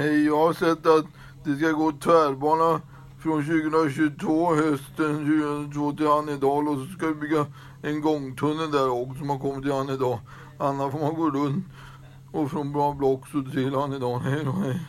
Hej, jag har sett att det ska gå tvärbana från 2022, hösten 2022 till Annedal och så ska vi bygga en gångtunnel där också som har kommit till Annedal. Annars får man gå runt och från Bra Block så till Annedal. Hej då, hej.